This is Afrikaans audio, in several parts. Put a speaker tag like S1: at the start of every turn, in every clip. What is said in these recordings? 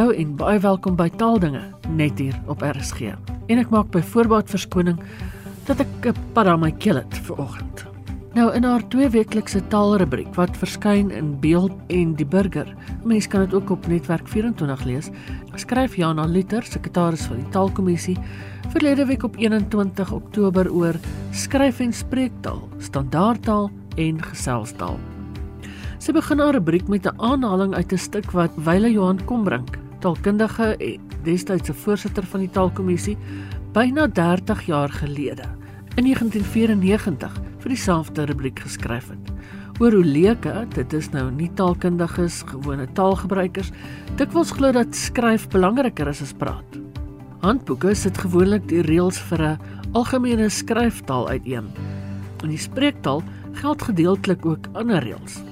S1: Hallo en baie welkom by Taaldinge net hier op RSG. En ek maak by voorbaat verskoning dat ek 'n pad aan my keel het vir oggend. Nou in haar tweeweeklikse taalrubriek wat verskyn in Beeld en die Burger. Mense kan dit ook op Netwerk 24 lees. Skryf Jana Liter, sekretaris van die Taalkommissie, verlede week op 21 Oktober oor skryf en spreektaal, standaardtaal en geselstaal. Sy begin haar rubriek met 'n aanhaling uit 'n stuk wat Wyle Johan Kombrink, taalkundige en destydse voorsitter van die Taalkommissie, byna 30 jaar gelede in 1994 vir dieselfde rubriek geskryf het. Oor hoe leuke, dit is nou nie taalkundiges, gewone taalgebruikers, dikwels glo dat skryf belangriker is as praat. Handboeke sit gewoonlik die reëls vir 'n algemene skryftaal uiteen. In die spreektaal geld gedeeltelik ook ander reëls.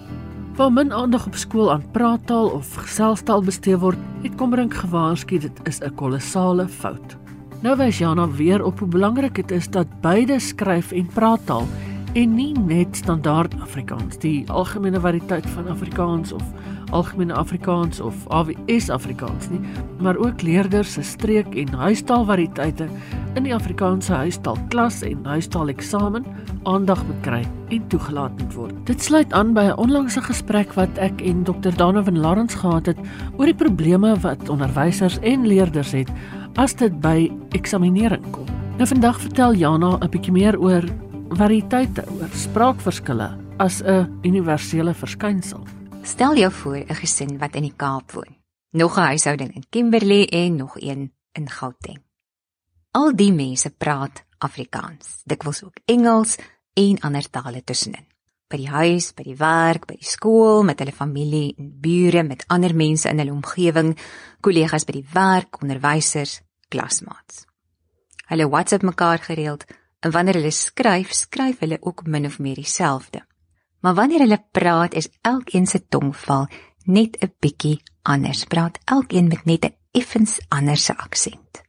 S1: Waar min aandag op skool aan praattaal of geselstaal bestee word, het Kombrink gewaarsku dit is 'n kolossale fout. Nou wys Jana weer op hoe belangrik dit is dat beide skryf en praattaal en nie net standaard Afrikaans, die algemene variëteit van Afrikaans of algemene Afrikaans of AWS Afrikaans nie, maar ook leerders se streek en huistaalvariëteite in die Afrikaanse huistaalklas en huistaaleksamen aandag moet kry en toegelaat moet word. Dit sluit aan by 'n onlangse gesprek wat ek en Dr. Donovan Lawrence gehad het oor die probleme wat onderwysers en leerders het as dit by eksaminering kom. Nou vandag vertel Jana 'n bietjie meer oor variëteite, oor spraakverskille as 'n universele verskynsel.
S2: Stel jou voor 'n gesin wat in die Kaap woon. Nog 'n huishouding in Kimberley en nog een in Gauteng. Al die mense praat Afrikaans, dikwels ook Engels en ander tale tussenin. By die huis, by die werk, by die skool, met hulle familie en bure, met ander mense in hulle omgewing, kollegas by die werk, onderwysers, klasmaats. Hulle WhatsApp mekaar gereeld en wanneer hulle skryf, skryf hulle ook min of meer dieselfde. Maar wanneer hulle praat, is elkeen se tongval net 'n bietjie anders. Praat elkeen met net 'n effens ander aksent.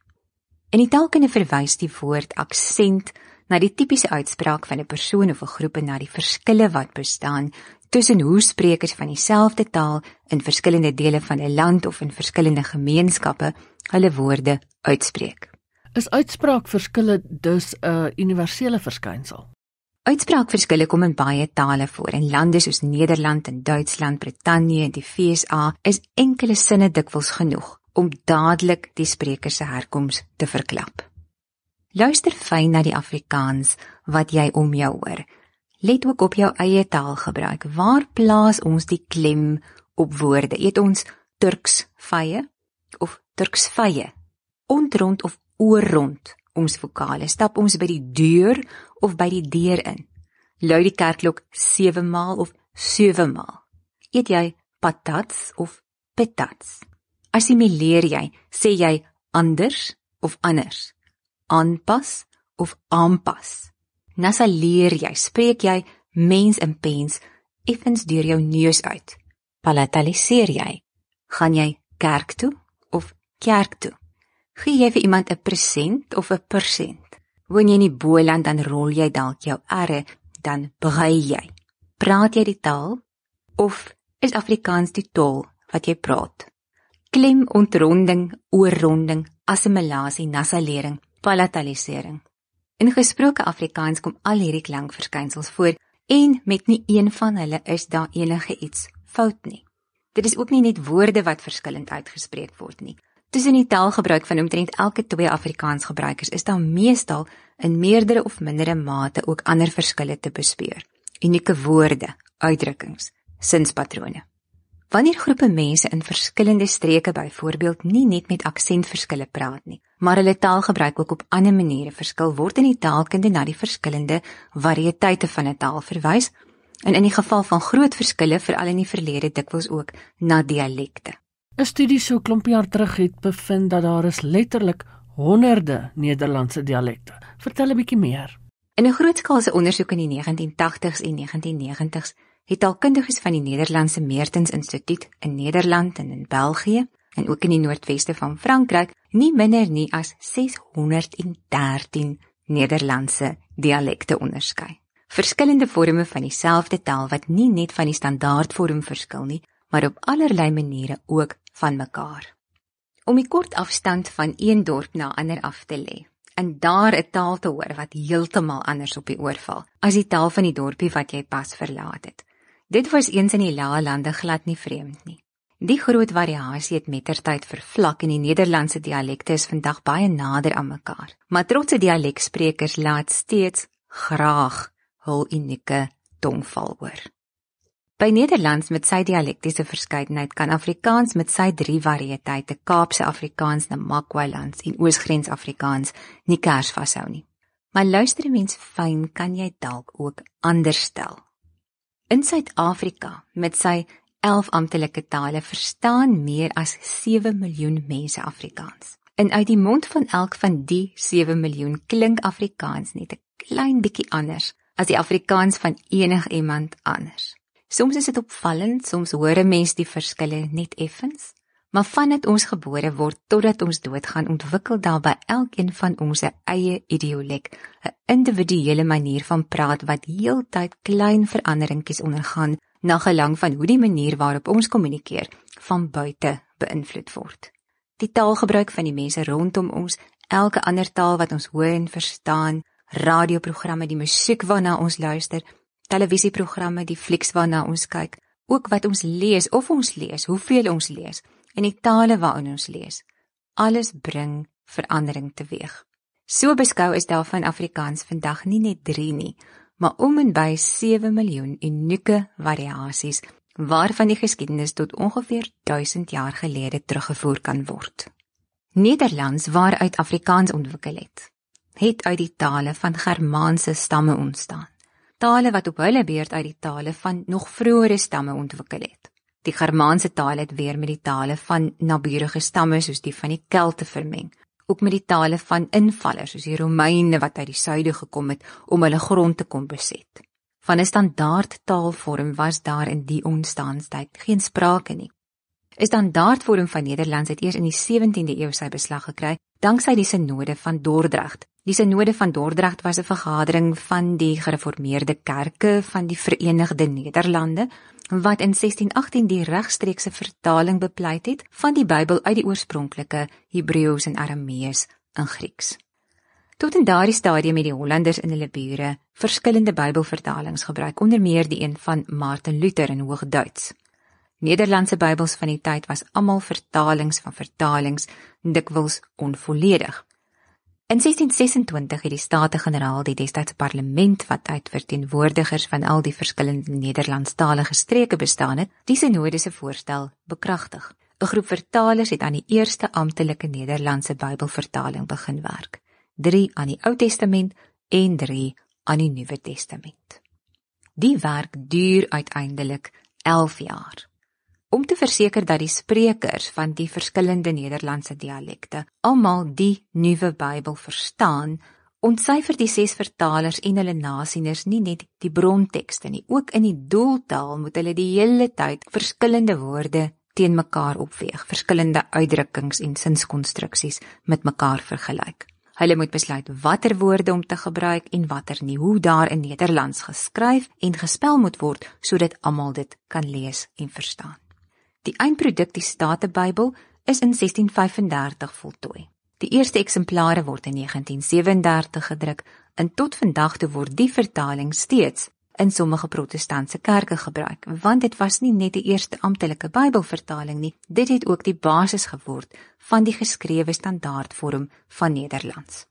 S2: In die taalkunde verwys die woord aksent na die tipiese uitspraak van 'n persoon of 'n groep en na die verskille wat bestaan tussen hoe sprekers van dieselfde taal in verskillende dele van 'n land of in verskillende gemeenskappe hulle woorde uitspreek.
S1: Is uitspraakverskille dus 'n universele verskynsel?
S2: Uitspraakverskille kom in baie tale voor. In lande soos Nederland en Duitsland, Brittanje en die FSA is enkele sinne dikwels genoeg om dadelik die spreker se herkoms te verklap. Luister fyn na die Afrikaans wat jy om jou hoor. Let ook op jou eie taalgebruik. Waar plaas ons die klem op woorde? Eet ons Turks vye of Turks vye? Ontrond of oorrond ons vokale. Stap ons by die deur of by die deur in. Lui die kerkklok 7 maal of 7 maal. Eet jy patats of petats? Assimileer jy, sê jy anders of anders? Aanpas of aanpas? Nasaleer jy, spreek jy mens in pens effens deur jou neus uit? Palataliseer jy? Gaan jy kerk toe of kerk toe? Gee jy vir iemand 'n present of 'n persent? Woon jy in die Boland dan rol jy dalk jou erre, dan brei jy. Praat jy die taal of is Afrikaans die taal wat jy praat? Klem ontronding, oorronding, assimilasie, nasalering, palatalisering. In gesproke Afrikaans kom al hierdie klankverskynsels voor en met nie een van hulle is daar enige iets fout nie. Dit is ook nie net woorde wat verskillend uitgespreek word nie. Tussen die taalgebruik van omtrent elke twee Afrikaans gebruikers is daar meestal in meerdere of mindere mate ook ander verskille te bespeur. Unieke woorde, uitdrukkings, sinspatrone. Wanneer groepe mense in verskillende streke byvoorbeeld nie net met aksentverskille praat nie, maar hulle taalgebruik ook op ander maniere verskil, word in die taalkunde na die verskillende variëteite van 'n taal verwys en in die geval van groot verskille veral in die verlede dikwels ook na dialekte.
S1: 'n Studie so klomp jaar terug het bevind dat daar is letterlik honderde Nederlandse dialekte. Vertel 'n bietjie meer.
S2: In 'n grootskaalse ondersoek in die 1980s en 1990s het taalkundiges van die Nederlandse Meertens Instituut in Nederland en in België en ook in die noordweste van Frankryk nie minder nie as 613 Nederlandse dialekte onderskei. Verskillende forme van dieselfde taal wat nie net van die standaardvorm verskil nie, maar op allerlei maniere ook van mekaar. Om die kort afstand van een dorp na ander af te lê en daar 'n taal te hoor wat heeltemal anders op die oor val as die taal van die dorpie wat jy pas verlaat het. Dit was eens in die lae lande glad nie vreemd nie. Die groot variasie het mettertyd vervlak en die Nederlandse dialekte is vandag baie nader aan mekaar. Maar trotse dialeksprekers laat steeds graag hul unieke tongval hoor. By Nederlands met sy dialektiese verskeidenheid kan Afrikaans met sy drie variëteite Kaapse Afrikaans, Namakwa-lands en Oosgrens Afrikaans nie kers vashou nie. Maar luister mens fyn, kan jy dalk ook anders stel. In Suid-Afrika met sy 11 amptelike tale verstaan meer as 7 miljoen mense Afrikaans. En uit die mond van elk van die 7 miljoen klink Afrikaans net 'n klein bietjie anders as die Afrikaans van enigiemand anders. Soms is dit opvallend, soms hoor 'n mens die verskille net effens, maar vandat ons gebore word totdat ons doodgaan, ontwikkel daar by elkeen van ons 'n eie idiolek, 'n individuele manier van praat wat heeltyd klein veranderingkies ondergaan na gelang van hoe die manier waarop ons kommunikeer van buite beïnvloed word. Die taalgebruik van die mense rondom ons, elke ander taal wat ons hoor en verstaan, radioprogramme, die musiek waarna ons luister, televisieprogramme, die flieks waarna ons kyk, ook wat ons lees of ons lees, hoeveel ons lees en die tale waarin ons lees. Alles bring verandering teweeg. So beskou is daar van Afrikaans vandag nie net 3 nie, maar om en by 7 miljoen unieke variasies waarvan die geskiedenis tot ongeveer 1000 jaar gelede teruggevoer kan word. Nederlands waaruit Afrikaans ontwikkel het, het uit die tale van Germaanse stamme ontstaan tale wat op hulle beurt uit die tale van nog vroeëre stamme ontwikkel het. Die Germaanse taal het weer met die tale van naburige stamme soos die van die Kelte vermeng, ook met die tale van invallers soos die Romeine wat uit die suide gekom het om hulle grond te kom beset. Van 'n standaard taalvorm was daar in die ontstaanstyd geen sprake nie. 'n Standaardvorm van Nederlands het eers in die 17de eeu sy beslag gekry, danksy die sinode van Dordrecht Die Synode van Dordrecht was 'n vergadering van die gereformeerde kerke van die Verenigde Nederlande wat in 1618 die regstreekse vertaling bepleit het van die Bybel uit die oorspronklike Hebreëus en Aramees in Grieks. Tot in daardie stadium het die Hollanders in hulle bure verskillende Bybelvertalings gebruik, onder meer die een van Martin Luther in Hoogduits. Nederlandse Bybels van die tyd was almal vertalings van vertalings, dikwels onvolledig. In 1626 het die Staten-Generaal die destydse parlement wat uit verteenwoordigers van al die verskillende Nederlandstalige streke bestaan het, die sinode se voorstel bekragtig. 'n Groep vertalers het aan die eerste amptelike Nederlandse Bybelvertaling begin werk. 3 aan die Ou Testament en 3 aan die Nuwe Testament. Die werk duur uiteindelik 11 jaar om te verseker dat die sprekers van die verskillende Nederlandse dialekte almal die nuwe Bybel verstaan, ontsyfer die ses vertalers en hulle nasieners nie net die brontekste nie, ook in die doeltaal moet hulle die hele tyd verskillende woorde teen mekaar opweeg, verskillende uitdrukkings en sinskonstruksies met mekaar vergelyk. Hulle moet besluit watter woorde om te gebruik en watter nie, hoe daar in Nederlands geskryf en gespel moet word sodat almal dit kan lees en verstaan. Die eindproduk, die Statebybel, is in 1635 voltooi. Die eerste eksemplare word in 1937 gedruk en tot vandag toe word die vertaling steeds in sommige protestantse kerke gebruik, want dit was nie net die eerste amptelike Bybelvertaling nie, dit het ook die basis geword van die geskrewe standaardvorm van Nederlands.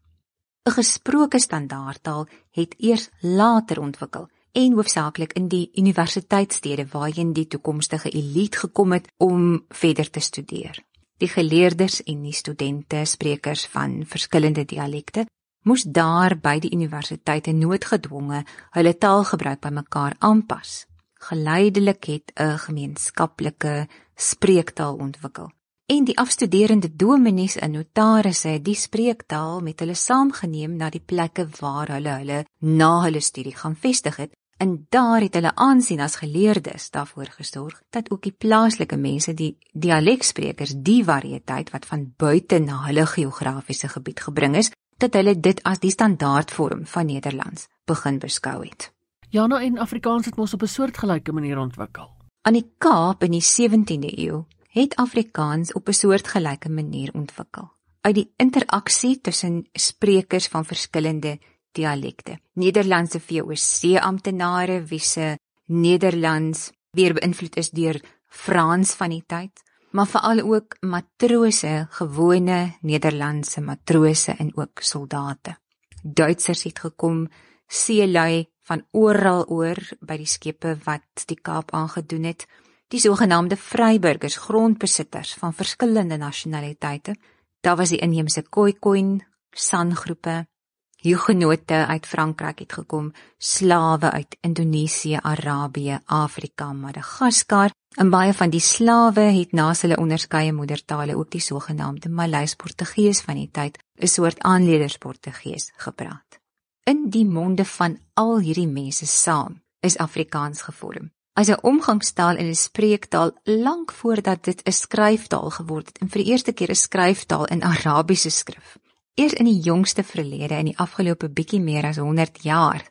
S2: 'n Gesproke standaardtaal het eers later ontwikkel en hoofsaaklik in die universiteitsstede waarheen die toekomstige elite gekom het om verder te studeer. Die geleerdes en die studente, sprekers van verskillende dialekte, moes daar by die universiteite noodgedwonge hulle taalgebruik bymekaar aanpas. Geleidelik het 'n gemeenskaplike spreektaal ontwikkel. En die afstuderende dominees en notarisse het die spreektaal met hulle saamgeneem na die plekke waar hulle hulle na hulle studie gaan vestig het En daar het hulle aansien as geleerdes daarvoor gesorg dat ook die plaaslike mense die dialeksprekers die variëteit wat van buite na hulle geografiese gebied gebring is, dat hulle dit as die standaardvorm van Nederlands begin beskou het.
S1: Jana en Afrikaans het mos op 'n soortgelyke manier ontwikkel.
S2: Aan die Kaap in die 17de eeu het Afrikaans op 'n soortgelyke manier ontwikkel uit die interaksie tussen sprekers van verskillende dialekte. Nederlandse VOC amptenare wie se Nederlands weer beïnvloed is deur Frans van die tyd, maar veral ook matrose, gewone Nederlandse matrose en ook soldate. Duitsers het gekom, seelui van oral oor by die skepe wat die Kaap aangedoen het, die sogenaamde vryburgers, grondbesitters van verskillende nasionaliteite. Daar was die inheemse Khoikhoi, San groepe, Hugenote uit Frankryk het gekom, slawe uit Indonesië, Arabië, Afrika, Madagaskar. En baie van die slawe het na hulle onderskeie moedertale ook die sogenaamde Maleis Portugees van die tyd, 'n soort aanleerders Portugees gepraat. In die monde van al hierdie mense saam is Afrikaans gevorm as 'n omgangstaal en 'n spreektaal lank voordat dit 'n skryftaal geword het en vir die eerste keer 'n skryftaal in Arabiese skrif. Eers in die jongste verlede in die afgelope bietjie meer as 100 jaar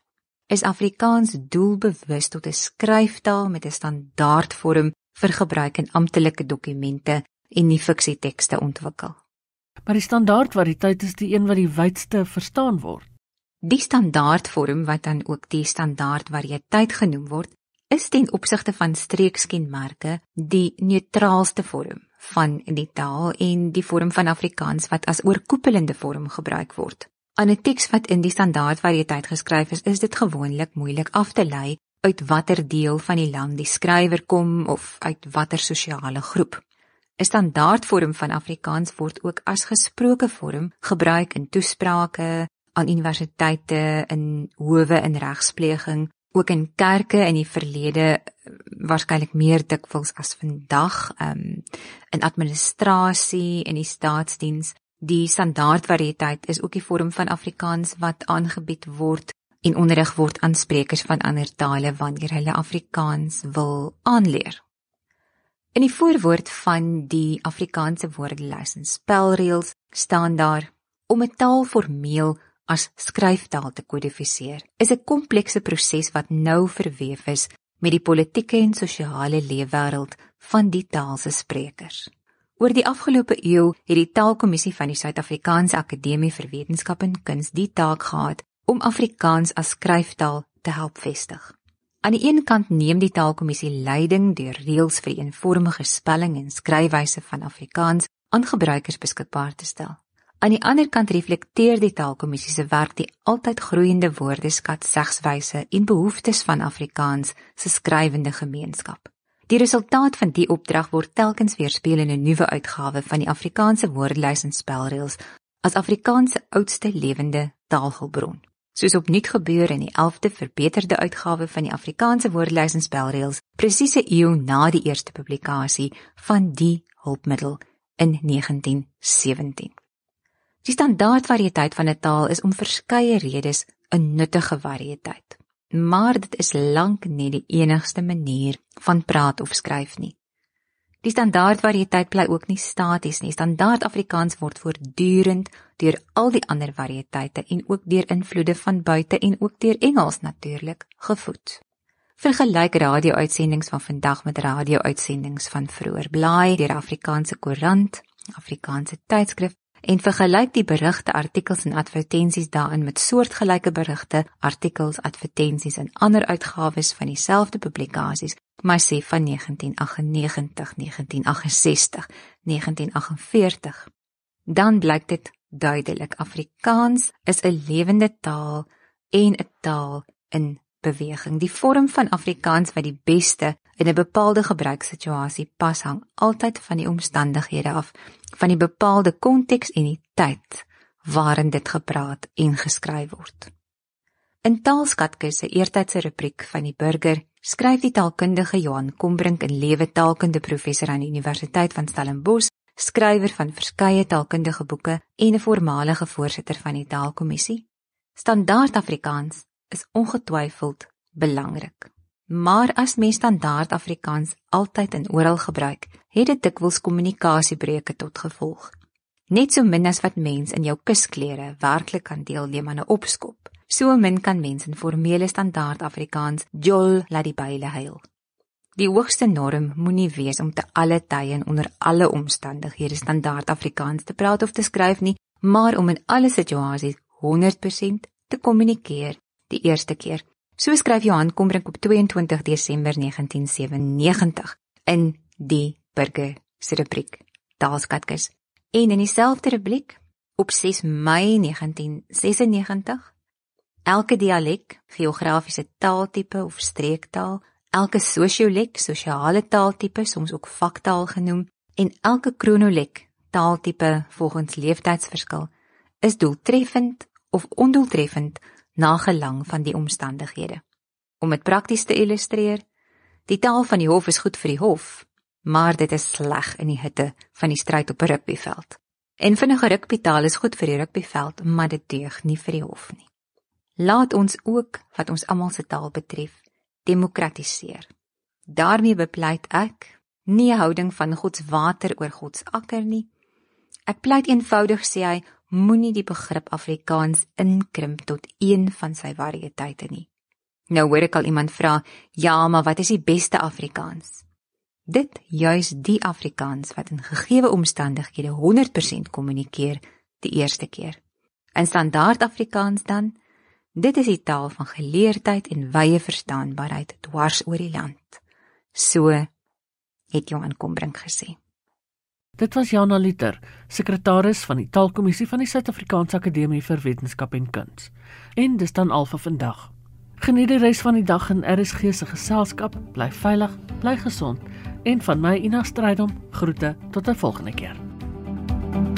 S2: is Afrikaans doelbewus tot 'n skryftaal met 'n standaardvorm vir gebruik in amptelike dokumente en nie fiksietekste ontwikkel.
S1: Maar die standaardvariëteit is die een wat die wydste verstaan word.
S2: Die standaardvorm wat dan ook die standaardvariëteit genoem word, is ten opsigte van streekskenmerke die neutraalste vorm van die taal en die vorm van Afrikaans wat as oorkoepelende vorm gebruik word. Aan 'n teks wat in die standaardvariëteit geskryf is, is dit gewoonlik moeilik af te lei uit watter deel van die land die skrywer kom of uit watter sosiale groep. 'n Standaardvorm van Afrikaans word ook as gesproke vorm gebruik in toesprake aan universiteite, in howe en regspleging, ook in kerke in die verlede waarskynlik meer dikwels as vandag um in administrasie en die staatsdiens. Die standaardvariëteit is ook die vorm van Afrikaans wat aangebied word en onderrig word aan sprekers van ander tale wanneer hulle Afrikaans wil aanleer. In die voorwoord van die Afrikaanse woordelys en spelreëls staan daar om 'n taal formeel as skryftaal te kodifiseer is 'n komplekse proses wat nou verweef is met die politieke en sosiale leefwêreld van die taalse sprekers. Oor die afgelope eeu het die Taalkommissie van die Suid-Afrikaanse Akademie vir Wetenskap en Kuns die taak gehad om Afrikaans as skryftaal te help vestig. Aan die een kant neem die Taalkommissie leiding deur reëls vir die eenvormige spelling en skryfwyse van Afrikaans aan gebruikers beskikbaar te stel. Aan die ander kant reflekteer die Taalkommissie se werk die altyd groeiende woordeskat segswyse en behoeftes van Afrikaans se skrywende gemeenskap. Die resultaat van die opdrag word telkens weerspieël in 'n nuwe uitgawe van die Afrikaanse woordelys en spelreëls as Afrikaans se oudste lewende taalhulpbron. Soos opnuut gebeur in die 11de verbeterde uitgawe van die Afrikaanse woordelys en spelreëls, presies 'n eeu na die eerste publikasie van die hulpmiddel in 1917. Die standaardvariëteit van 'n taal is om verskeie redes 'n nuttige variëteit. Maar dit is lank nie die enigste manier van praat of skryf nie. Die standaardvariëteit bly ook nie staties nie. Standaard Afrikaans word voortdurend deur al die ander variëteite en ook deur invloede van buite en ook deur Engels natuurlik gevoed. Vergelyk radio-uitsendings van vandag met radio-uitsendings van vroeër. Blaai deur Afrikaanse koerant, Afrikaanse tydskrif en vergelyk die berigte artikels en advertensies daarin met soortgelyke berigte, artikels, advertensies en ander uitgawes van dieselfde publikasies, maar sê van 1998, 1968, 1948. Dan blyk dit duidelik Afrikaans is 'n lewende taal en 'n taal in beweging. Die vorm van Afrikaans wat die beste in 'n bepaalde gebruikssituasie pas hang altyd van die omstandighede af, van die bepaalde konteks en die tyd waarin dit gepraat en geskryf word. In Taalskatkus se eertydse rubriek van die burger skryf die taalkundige Johan Kombrink in lewe taalkunde professor aan die Universiteit van Stellenbosch, skrywer van verskeie taalkundige boeke en 'n voormalige voorsitter van die Taalkommissie. Standaard Afrikaans is ongetwyfeld belangrik. Maar as mens standaard Afrikaans altyd en oral gebruik, het dit dikwels kommunikasiebreuke tot gevolg. Net so min as wat mens in jou kusklere werklik kan deelneem aan 'n opskop, so min kan mens in formele standaard Afrikaans jol laat die byle huil. Die hoogste norm moenie wees om te alle tye en onder alle omstandighede standaard Afrikaans te praat of te skryf nie, maar om in alle situasies 100% te kommunikeer die eerste keer. So skryf Johan Kombrink op 22 Desember 1997 in die Burger se rubriek Taalskatkis. En in dieselfde rubriek op 6 Mei 1996 elke dialek, geografiese taaltipe of streektaal, elke sosiolek, sosiale taaltipe, soms ook vaktaal genoem, en elke kronolek, taaltipe volgens leeftijdsverskil, is doeltreffend of ondoeltreffend na gelang van die omstandighede. Om dit prakties te illustreer, die taal van die hof is goed vir die hof, maar dit is sleg in die hitte van die stryd op 'n rugbyveld. En vinnige rugbytaal is goed vir die rugbyveld, maar dit deug nie vir die hof nie. Laat ons ook wat ons almal se taal betref, demokratiseer. Daarmee bepleit ek nie 'n houding van God se water oor God se akker nie. Ek pleit eenvoudig sê hy moenie die begrip Afrikaans inkrimp tot een van sy variëteite nie. Nou hoor ek al iemand vra, "Ja, maar wat is die beste Afrikaans?" Dit juis die Afrikaans wat in gegeewe omstandighede 100% kommunikeer die eerste keer. In standaard Afrikaans dan, dit is die taal van geleerdheid en wye verstaanbaarheid dwars oor die land. So het Johan Kombrink gesê.
S1: Dit was Jana Liter, sekretaris van die Taalkommissie van die Suid-Afrikaanse Akademie vir Wetenskap en Kuns. En dis dan al vir vandag. Geniet die res van die dag in RSG se geselskap. Bly veilig, bly gesond en van my Ina Strydom groete tot 'n volgende keer. thank you